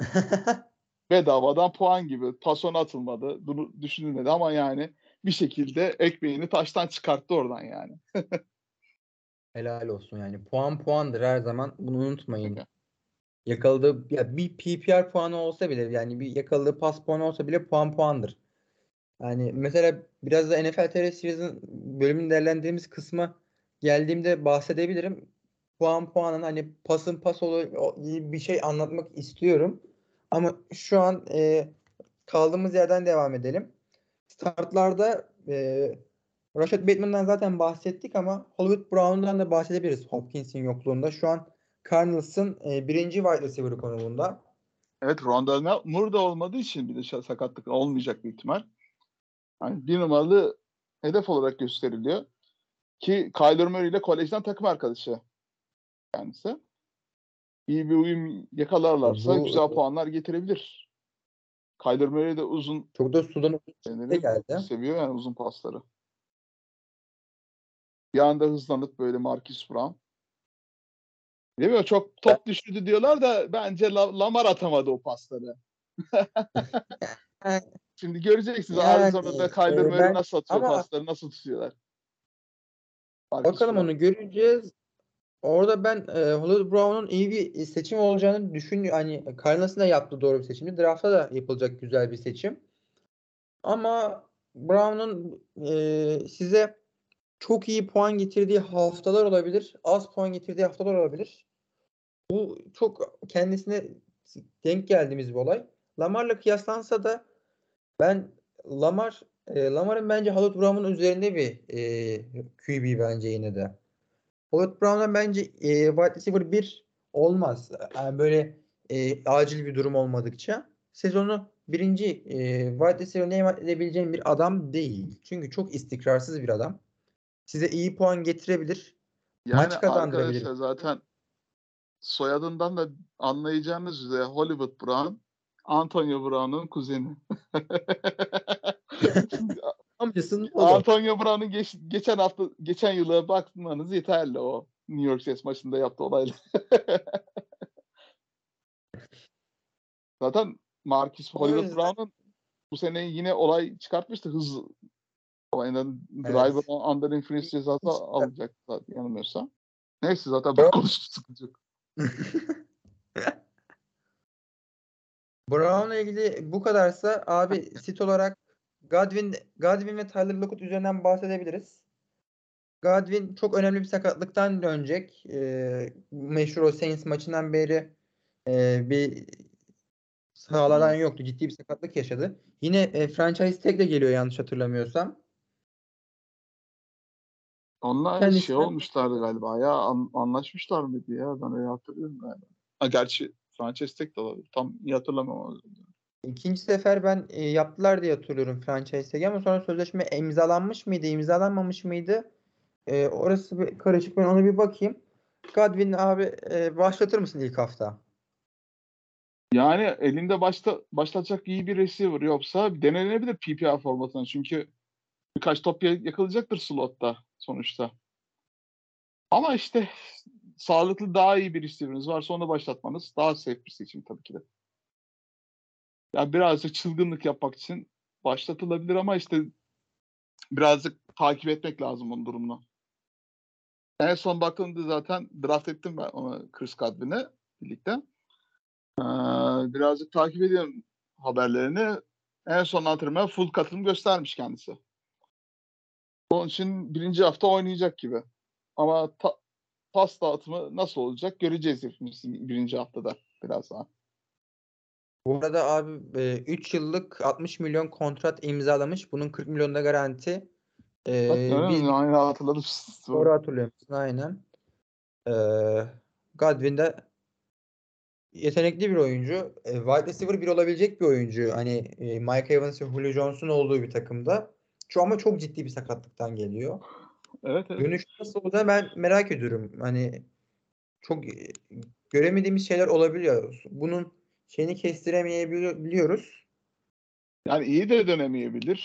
Bedavadan puan gibi. Pasona atılmadı. Bunu düşünülmedi ama yani bir şekilde ekmeğini taştan çıkarttı oradan yani. Helal olsun yani. Puan puandır her zaman. Bunu unutmayın. Yakaladığı ya bir PPR puanı olsa bile yani bir yakaladığı pas puanı olsa bile puan puandır. Yani mesela biraz da NFL TR Series'in bölümünü değerlendirdiğimiz kısma geldiğimde bahsedebilirim. Puan puanın hani pasın pas olur bir şey anlatmak istiyorum. Ama şu an e, kaldığımız yerden devam edelim. Startlarda e, Rashad Bateman'dan zaten bahsettik ama Hollywood Brown'dan da bahsedebiliriz Hopkins'in yokluğunda. Şu an Cardinals'ın e, birinci wide receiver konumunda. Evet Rondell Moore da olmadığı için bir de sakatlık olmayacak bir ihtimal. Yani bir numaralı hedef olarak gösteriliyor. Ki Kyler Murray ile kolejden takım arkadaşı kendisi. İyi bir uyum yakalarlarsa Bu, güzel puanlar getirebilir. Kyler Murray de uzun çok da sudan geldi. Seviyor yani uzun pasları. Bir anda hızlanıp böyle Marcus Brown. Mi? Çok top düşürdü diyorlar da bence Lamar atamadı o pasları. Şimdi göreceksiniz yani, Arizona'da Kyler Murray nasıl atıyor ama, pasları, nasıl tutuyorlar. Marcus bakalım Brown. onu göreceğiz. Orada ben e, Hollywood Brown'un iyi bir seçim olacağını düşünüyorum. Hani Cardinals'ın da yaptığı doğru bir seçimdi. Draft'ta da yapılacak güzel bir seçim. Ama Brown'un e, size çok iyi puan getirdiği haftalar olabilir. Az puan getirdiği haftalar olabilir. Bu çok kendisine denk geldiğimiz bir olay. Lamar'la kıyaslansa da ben Lamar e, Lamar'ın bence Hollywood Brown'un üzerinde bir e, QB bence yine de. Hollywood Brown'dan bence e, wide receiver 1 olmaz. Yani böyle e, acil bir durum olmadıkça sezonu birinci e, wide receiver'ına emanet edebileceğim bir adam değil. Çünkü çok istikrarsız bir adam. Size iyi puan getirebilir. Yani maç kazandırabilir. zaten soyadından da anlayacağınız üzere Hollywood Brown Antonio Brown'un kuzeni. Amcasının Antonio Brown'un geç, geçen hafta geçen yıla bakmanız yeterli o New York Jets maçında yaptığı olayla. Zaten Marcus Hollywood Brown'un bu sene yine olay çıkartmıştı hız olayından evet. driver under influence cezası alacak zaten yanılmıyorsam. Neyse zaten ben konuştum sıkıntı yok. Brown'la ilgili bu kadarsa abi sit olarak Godwin, Godwin ve Tyler Lockett üzerinden bahsedebiliriz. Godwin çok önemli bir sakatlıktan dönecek. E, meşhur o Saints maçından beri e, bir sahalardan yoktu. Ciddi bir sakatlık yaşadı. Yine e, franchise tag de geliyor yanlış hatırlamıyorsam. Onlar Kendisi... şey olmuşlardı galiba ya an, anlaşmışlar mıydı ya ben öyle hatırlıyorum galiba. Ha, gerçi franchise tag de olabilir. Tam iyi hatırlamam. İkinci sefer ben e, yaptılar diye hatırlıyorum franchise tag ama sonra sözleşme imzalanmış mıydı, imzalanmamış mıydı? E, orası bir karışık. Ben ona bir bakayım. Godwin abi e, başlatır mısın ilk hafta? Yani elinde başta başlatacak iyi bir receiver yoksa denenebilir PPR formatına. Çünkü birkaç top yakalayacaktır slotta sonuçta. Ama işte sağlıklı daha iyi bir receiver'ınız varsa onu başlatmanız daha safe bir seçim tabii ki de. Yani birazcık çılgınlık yapmak için başlatılabilir ama işte birazcık takip etmek lazım onun durumunu. En son baktığımda zaten draft ettim ben onu Chris Godwin'e birlikte. Ee, birazcık takip ediyorum haberlerini. En son antrenmana full katılım göstermiş kendisi. Onun için birinci hafta oynayacak gibi. Ama ta- pas dağıtımı nasıl olacak göreceğiz hepimiz birinci haftada biraz daha. Bu arada abi 3 yıllık 60 milyon kontrat imzalamış. Bunun 40 milyon da garanti. Ee, biz aynı hatırladım. Doğru hatırlıyorum. Aynen. Ee, Godwin de yetenekli bir oyuncu. E, wide receiver bir olabilecek bir oyuncu. Hani e, Mike Evans ve Julio Jones'un olduğu bir takımda. Şu ama çok ciddi bir sakatlıktan geliyor. Evet, evet. Dönüş nasıl olacağını ben merak ediyorum. Hani çok göremediğimiz şeyler olabiliyor. Bunun şeyini kestiremeyebiliyoruz. Yani iyi de dönemeyebilir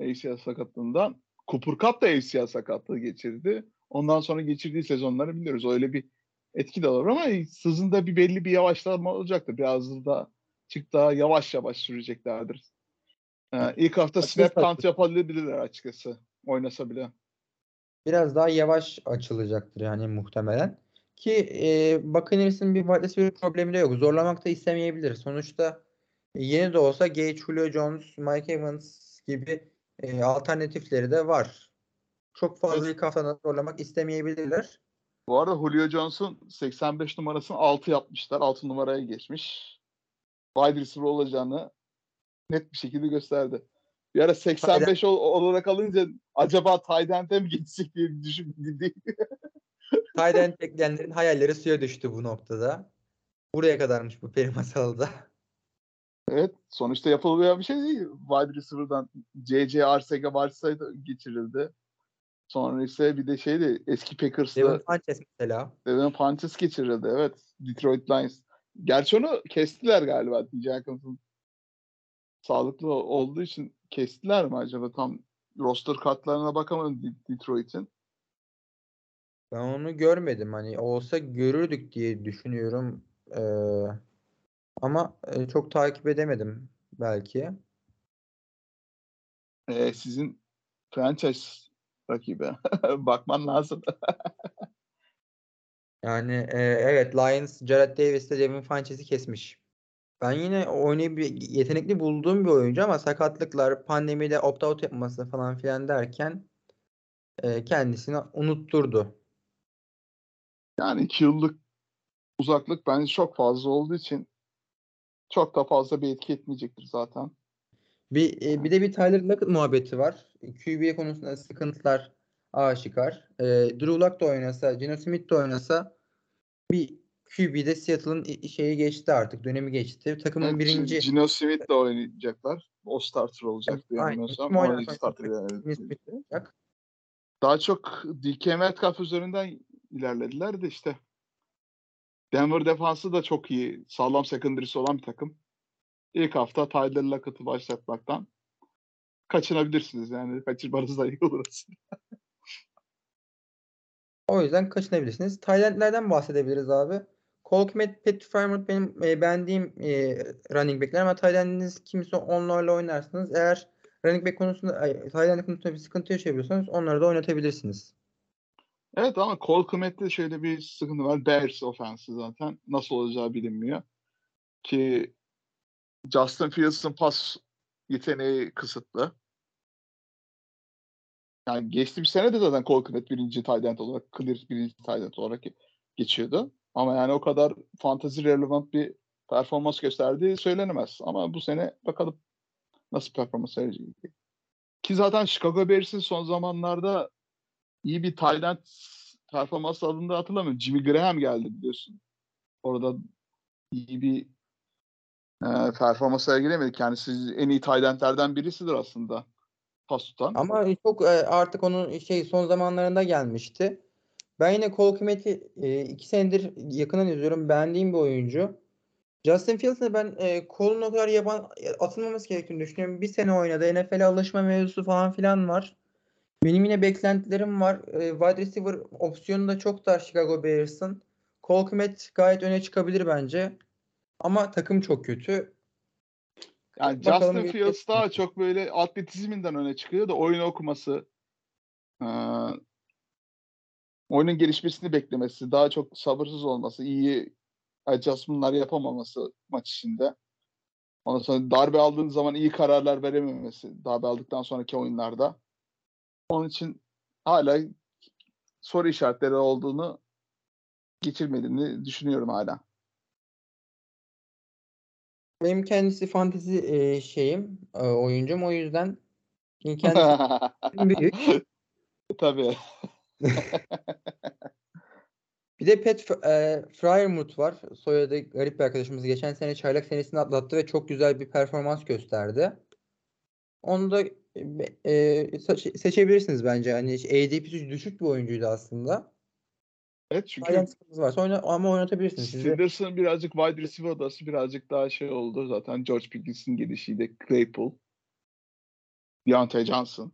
ACL sakatlığından. Cooper Cup da ACL sakatlığı geçirdi. Ondan sonra geçirdiği sezonları biliyoruz. Öyle bir etki de var ama sızında bir belli bir yavaşlama olacaktır. Biraz da çık daha yavaş yavaş süreceklerdir. Ee, ilk hafta snap count yapabilirler açıkçası. Oynasa bile. Biraz daha yavaş açılacaktır yani muhtemelen. Ki e, Buccaneers'ın bir vadesi bir problemi de yok. Zorlamak da istemeyebilir. Sonuçta e, yeni de olsa Gage, Julio Jones, Mike Evans gibi e, alternatifleri de var. Çok fazla ilk haftada zorlamak istemeyebilirler. Bu arada Julio Jones'un 85 numarasını 6 yapmışlar. 6 numaraya geçmiş. Wide receiver olacağını net bir şekilde gösterdi. Bir ara 85 ol, olarak alınca acaba Tayden'de mi geçecek diye düşündüm. Tayden bekleyenlerin hayalleri suya düştü bu noktada. Buraya kadarmış bu peri masalda. Evet. Sonuçta yapılmayan bir şey değil. Wide receiver'dan C.C. Arcega varsaydı geçirildi. Sonra ise bir de şeydi eski Packers'ta Devin Funches mesela. Devin Funches geçirildi. Evet. Detroit Lions. Gerçi onu kestiler galiba DJ Hawkins'ın sağlıklı olduğu için kestiler mi acaba? Tam roster kartlarına bakamadım Detroit'in. Ben onu görmedim. Hani olsa görürdük diye düşünüyorum. Ee, ama e, çok takip edemedim belki. Ee, sizin franchise rakibi. Bakman lazım. yani e, evet Lions Jared Davis de Devin Funches'i kesmiş. Ben yine oynayıp yetenekli bulduğum bir oyuncu ama sakatlıklar, pandemide opt-out yapması falan filan derken e, kendisini unutturdu. Yani iki yıllık uzaklık bence çok fazla olduğu için çok da fazla bir etki etmeyecektir zaten. Bir e, bir de bir Tyler Lockett muhabbeti var. QB konusunda sıkıntılar aşikar. E, Drew Lock da oynasa, Geno Smith de oynasa bir QB'de Seattle'ın şeyi geçti artık. Dönemi geçti. Takımın evet, birinci... Geno Smith de oynayacaklar. O starter olacak diye anlıyorsam. Aynen. starter yani. Daha çok DK Metcalf üzerinden ilerlediler de işte. Denver defansı da çok iyi. Sağlam secondary'si olan bir takım. İlk hafta Tyler Lockett'ı başlatmaktan kaçınabilirsiniz yani. Kaçırmanız da iyi olur aslında. o yüzden kaçınabilirsiniz. Taylandlerden bahsedebiliriz abi. Cole Kmet, Patrick Farmer benim e, beğendiğim e, running backler ama Tayland'iniz kimse onlarla oynarsınız. Eğer running back konusunda Tayland konusunda bir sıkıntı yaşayabiliyorsanız onları da oynatabilirsiniz. Evet ama Cole Kmet'te şöyle bir sıkıntı var. Bears ofensi zaten. Nasıl olacağı bilinmiyor. Ki Justin Fields'ın pas yeteneği kısıtlı. Yani geçtiğimiz sene de zaten Cole Kmet birinci tight olarak, clear birinci tight olarak geçiyordu. Ama yani o kadar fantasy relevant bir performans gösterdiği söylenemez. Ama bu sene bakalım nasıl performans verecek. Ki zaten Chicago Bears'in son zamanlarda iyi bir end performans adında hatırlamıyorum. Jimmy Graham geldi biliyorsun. Orada iyi bir e, performans sergilemedi. Kendisi en iyi tight endlerden birisidir aslında. Pas tutan. Ama çok e, artık onun şey son zamanlarında gelmişti. Ben yine Cole Kmet'i e, iki senedir yakından izliyorum. Beğendiğim bir oyuncu. Justin Fields'e ben e, Cole'un o kadar yaban atılmaması gerektiğini düşünüyorum. Bir sene oynadı. NFL'e alışma mevzusu falan filan var. Benim yine beklentilerim var. E, wide receiver opsiyonu da çok dar Chicago Bears'ın. Cole Kmet gayet öne çıkabilir bence. Ama takım çok kötü. Yani Bakalım Justin Fields daha çok böyle atletizminden öne çıkıyor da oyun okuması, e, oyunun gelişmesini beklemesi, daha çok sabırsız olması, iyi adjustment'lar yapamaması maç içinde. Ondan sonra darbe aldığın zaman iyi kararlar verememesi darbe aldıktan sonraki oyunlarda. Onun için hala soru işaretleri olduğunu geçirmediğini düşünüyorum hala. Benim kendisi fantezi e, şeyim, e, oyuncum o yüzden kendisi büyük. Tabii. bir de Pat e, Fryermuth var. Soyadı garip bir arkadaşımız. Geçen sene çaylak senesini atlattı ve çok güzel bir performans gösterdi. Onu da e, seçebilirsiniz bence. Hani ADP'si düşük bir oyuncuydu aslında. Evet çünkü varsa oyna, ama oynatabilirsiniz. Steelers'ın birazcık wide receiver odası birazcık daha şey oldu zaten. George Pickett'in gelişiyle Claypool, Deontay Johnson.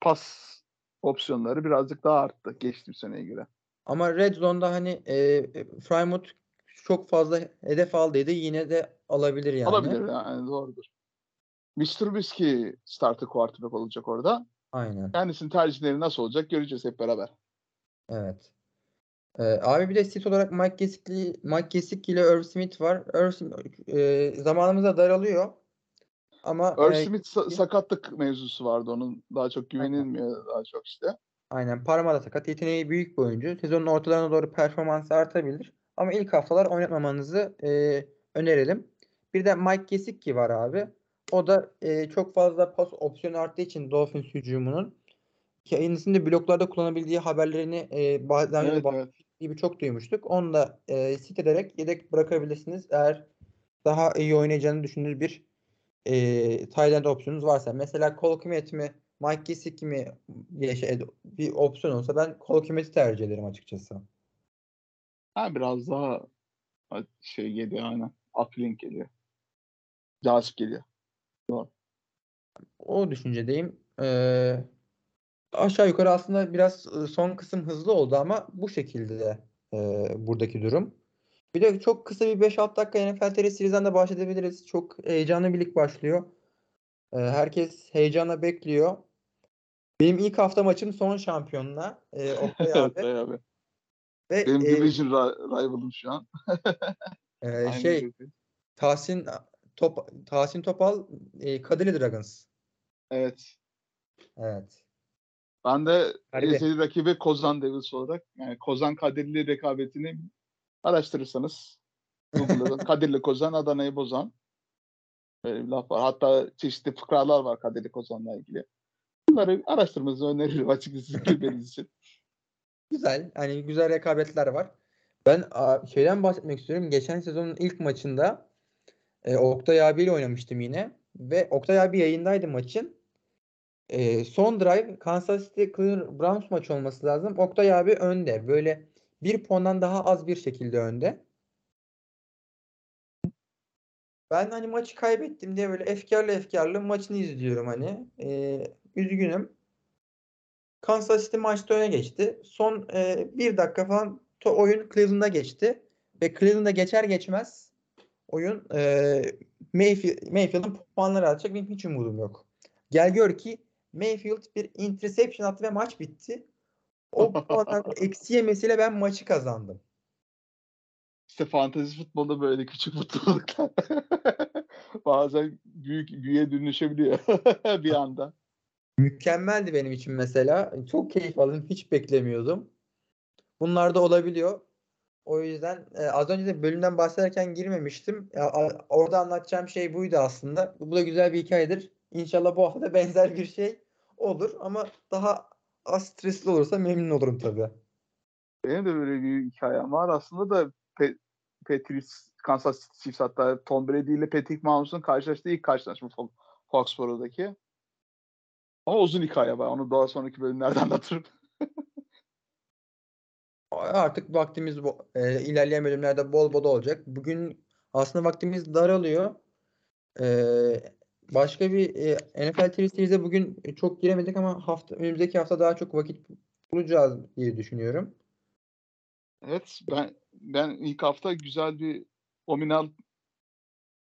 Pas opsiyonları birazcık daha arttı geçtiğim seneye göre. Ama Red Zone'da hani e, Frymouth çok fazla hedef aldıydı. Yine de alabilir yani. Alabilir yani doğrudur. Mr. Trubisky starter quarterback olacak orada. Aynen. Kendisinin tercihleri nasıl olacak göreceğiz hep beraber. Evet. Ee, abi bir de sit olarak Mike Gesicki, Mike Gesicki ile Irv Smith var. Irv e, zamanımıza daralıyor. Ama Irv e, Smith sa- sakatlık mevzusu vardı onun. Daha çok güvenilmiyor aynen. daha çok işte. Aynen parmağı sakat. Yeteneği büyük bir oyuncu. Sezonun ortalarına doğru performansı artabilir. Ama ilk haftalar oynatmamanızı e, önerelim. Bir de Mike Gesicki var abi. O da e, çok fazla pas opsiyonu arttığı için Dolphins hücumunun kendisinde bloklarda kullanabildiği haberlerini e, bazen evet, evet. gibi çok duymuştuk. Onu da e, sit ederek yedek bırakabilirsiniz. Eğer daha iyi oynayacağını düşündüğünüz bir e, Thailand opsiyonunuz varsa. Mesela Cole Kmet mi Mike Gesicki mi diye şey, bir opsiyon olsa ben Kmet'i tercih ederim açıkçası. Ha, biraz daha şey geliyor aynen. Uplink geliyor. Cazip geliyor. O düşüncedeyim. Ee, aşağı yukarı aslında biraz son kısım hızlı oldu ama bu şekilde e, buradaki durum. Bir de çok kısa bir 5-6 dakika NFL TR Series'den de bahsedebiliriz. Çok heyecanlı bir lig başlıyor. E, herkes heyecana bekliyor. Benim ilk hafta maçım son şampiyonla. E, Oktay abi. abi. Ve, Benim e, division rival'ım şu an. e, şey Tahsin Top, Tahsin Topal e, Kadirli Dragons. Evet. Evet. Ben de seri rakibi Kozan Devils olarak yani Kozan Kadirli rekabetini araştırırsanız Google'da Kadirli Kozan Adana'yı bozan böyle bir laf var. Hatta çeşitli fıkralar var Kadirli Kozan'la ilgili. Bunları araştırmanızı öneririm açıkçası girmeniz için. Güzel. Hani güzel rekabetler var. Ben şeyden bahsetmek istiyorum. Geçen sezonun ilk maçında e, Oktay abiyle oynamıştım yine. Ve Oktay abi yayındaydı maçın. E, son drive Kansas City Cleveland Browns maçı olması lazım. Oktay abi önde. Böyle bir puandan daha az bir şekilde önde. Ben hani maçı kaybettim diye böyle efkarlı efkarlı maçını izliyorum hani. E, üzgünüm. Kansas City maçta öne geçti. Son e, bir dakika falan to oyun Cleveland'a geçti. Ve Cleveland'a geçer geçmez oyun e, Mayfield, Mayfield'ın puanları atacak benim hiç umudum yok. Gel gör ki Mayfield bir interception attı ve maç bitti. O puanlar eksi yemesiyle ben maçı kazandım. İşte fantezi futbolda böyle küçük mutluluklar. Bazen büyük büyüye dönüşebiliyor bir anda. Mükemmeldi benim için mesela. Çok keyif aldım. Hiç beklemiyordum. Bunlar da olabiliyor. O yüzden e, az önce de bölümden bahsederken girmemiştim. Ya, a, orada anlatacağım şey buydu aslında. Bu da güzel bir hikayedir. İnşallah bu hafta benzer bir şey olur ama daha az stresli olursa memnun olurum tabii. Benim de böyle bir hikayem var. Aslında da Pe Patriots, Kansas City Chiefs hatta Tom Brady ile Patrick Mahomes'un karşılaştığı ilk karşılaşma Foxborough'daki. Ama uzun hikaye var. Onu daha sonraki bölümlerde anlatırım. Artık vaktimiz bu, e, ilerleyen bölümlerde bol bol olacak. Bugün aslında vaktimiz daralıyor. E, başka bir e, NFL Series'e bugün çok giremedik ama hafta önümüzdeki hafta daha çok vakit bulacağız diye düşünüyorum. Evet ben ben ilk hafta güzel bir Ominal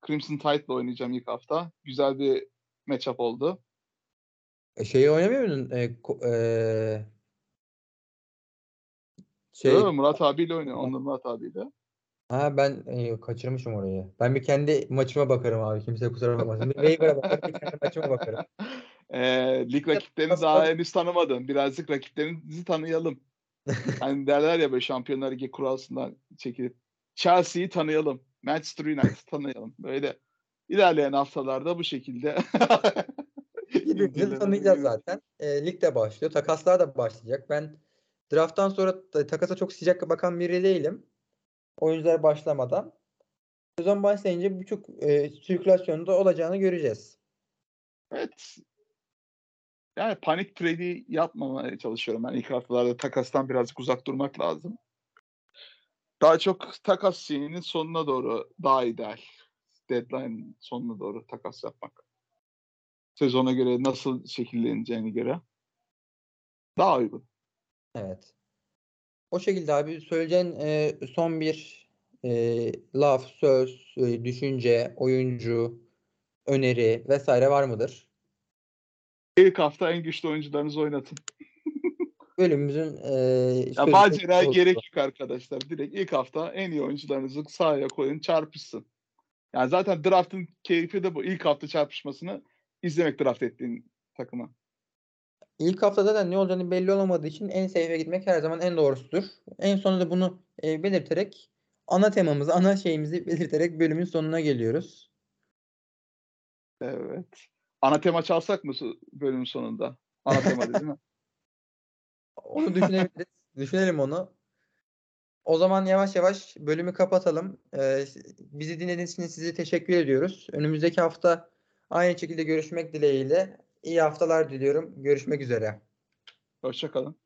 Crimson Tide'la oynayacağım ilk hafta. Güzel bir matchup oldu. E, şeyi oynamıyor musun? E, e, şey, Yok, Murat abiyle oynuyor. Onunla Murat abiyle. Ha ben e, kaçırmışım orayı. Ben bir kendi maçıma bakarım abi. Kimse kusura bakmasın. Bir Waiver'a bakarım, bir kendi maçıma bakarım. E, lig rakiplerini daha henüz tanımadın. Birazcık rakiplerinizi tanıyalım. hani derler ya böyle Şampiyonlar Ligi kurasından çekilip Chelsea'yi tanıyalım. Manchester United'ı tanıyalım. Böyle ilerleyen haftalarda bu şekilde Birbirimizi tanıyacağız zaten. E, lig de başlıyor. Takaslar da başlayacak. Ben drafttan sonra takasa çok sıcak bakan biri değilim. Oyuncular başlamadan. Sezon başlayınca birçok e, sirkülasyonda olacağını göreceğiz. Evet. Yani panik trade'i yapmamaya çalışıyorum. Ben ilk haftalarda takastan birazcık uzak durmak lazım. Daha çok takas şeyinin sonuna doğru daha ideal. Deadline sonuna doğru takas yapmak. Sezona göre nasıl şekilleneceğine göre daha uygun. Evet. O şekilde abi söyleyeceğin e, son bir e, laf, söz, e, düşünce, oyuncu, öneri vesaire var mıdır? İlk hafta en güçlü oyuncularınızı oynatın. Bölümümüzün e, ya maceraya gerek yok arkadaşlar. Direkt ilk hafta en iyi oyuncularınızı sahaya koyun çarpışsın. Yani zaten draftın keyfi de bu. İlk hafta çarpışmasını izlemek draft ettiğin takıma. İlk haftada da ne olacağını belli olamadığı için en safe'e gitmek her zaman en doğrusudur. En sonunda bunu e, belirterek ana temamızı, ana şeyimizi belirterek bölümün sonuna geliyoruz. Evet. Ana tema çalsak mı bölümün sonunda? Ana tema değil mi? Onu düşünebiliriz. Düşünelim onu. O zaman yavaş yavaş bölümü kapatalım. Ee, bizi dinlediğiniz için size teşekkür ediyoruz. Önümüzdeki hafta aynı şekilde görüşmek dileğiyle. İyi haftalar diliyorum. Görüşmek üzere. Hoşçakalın.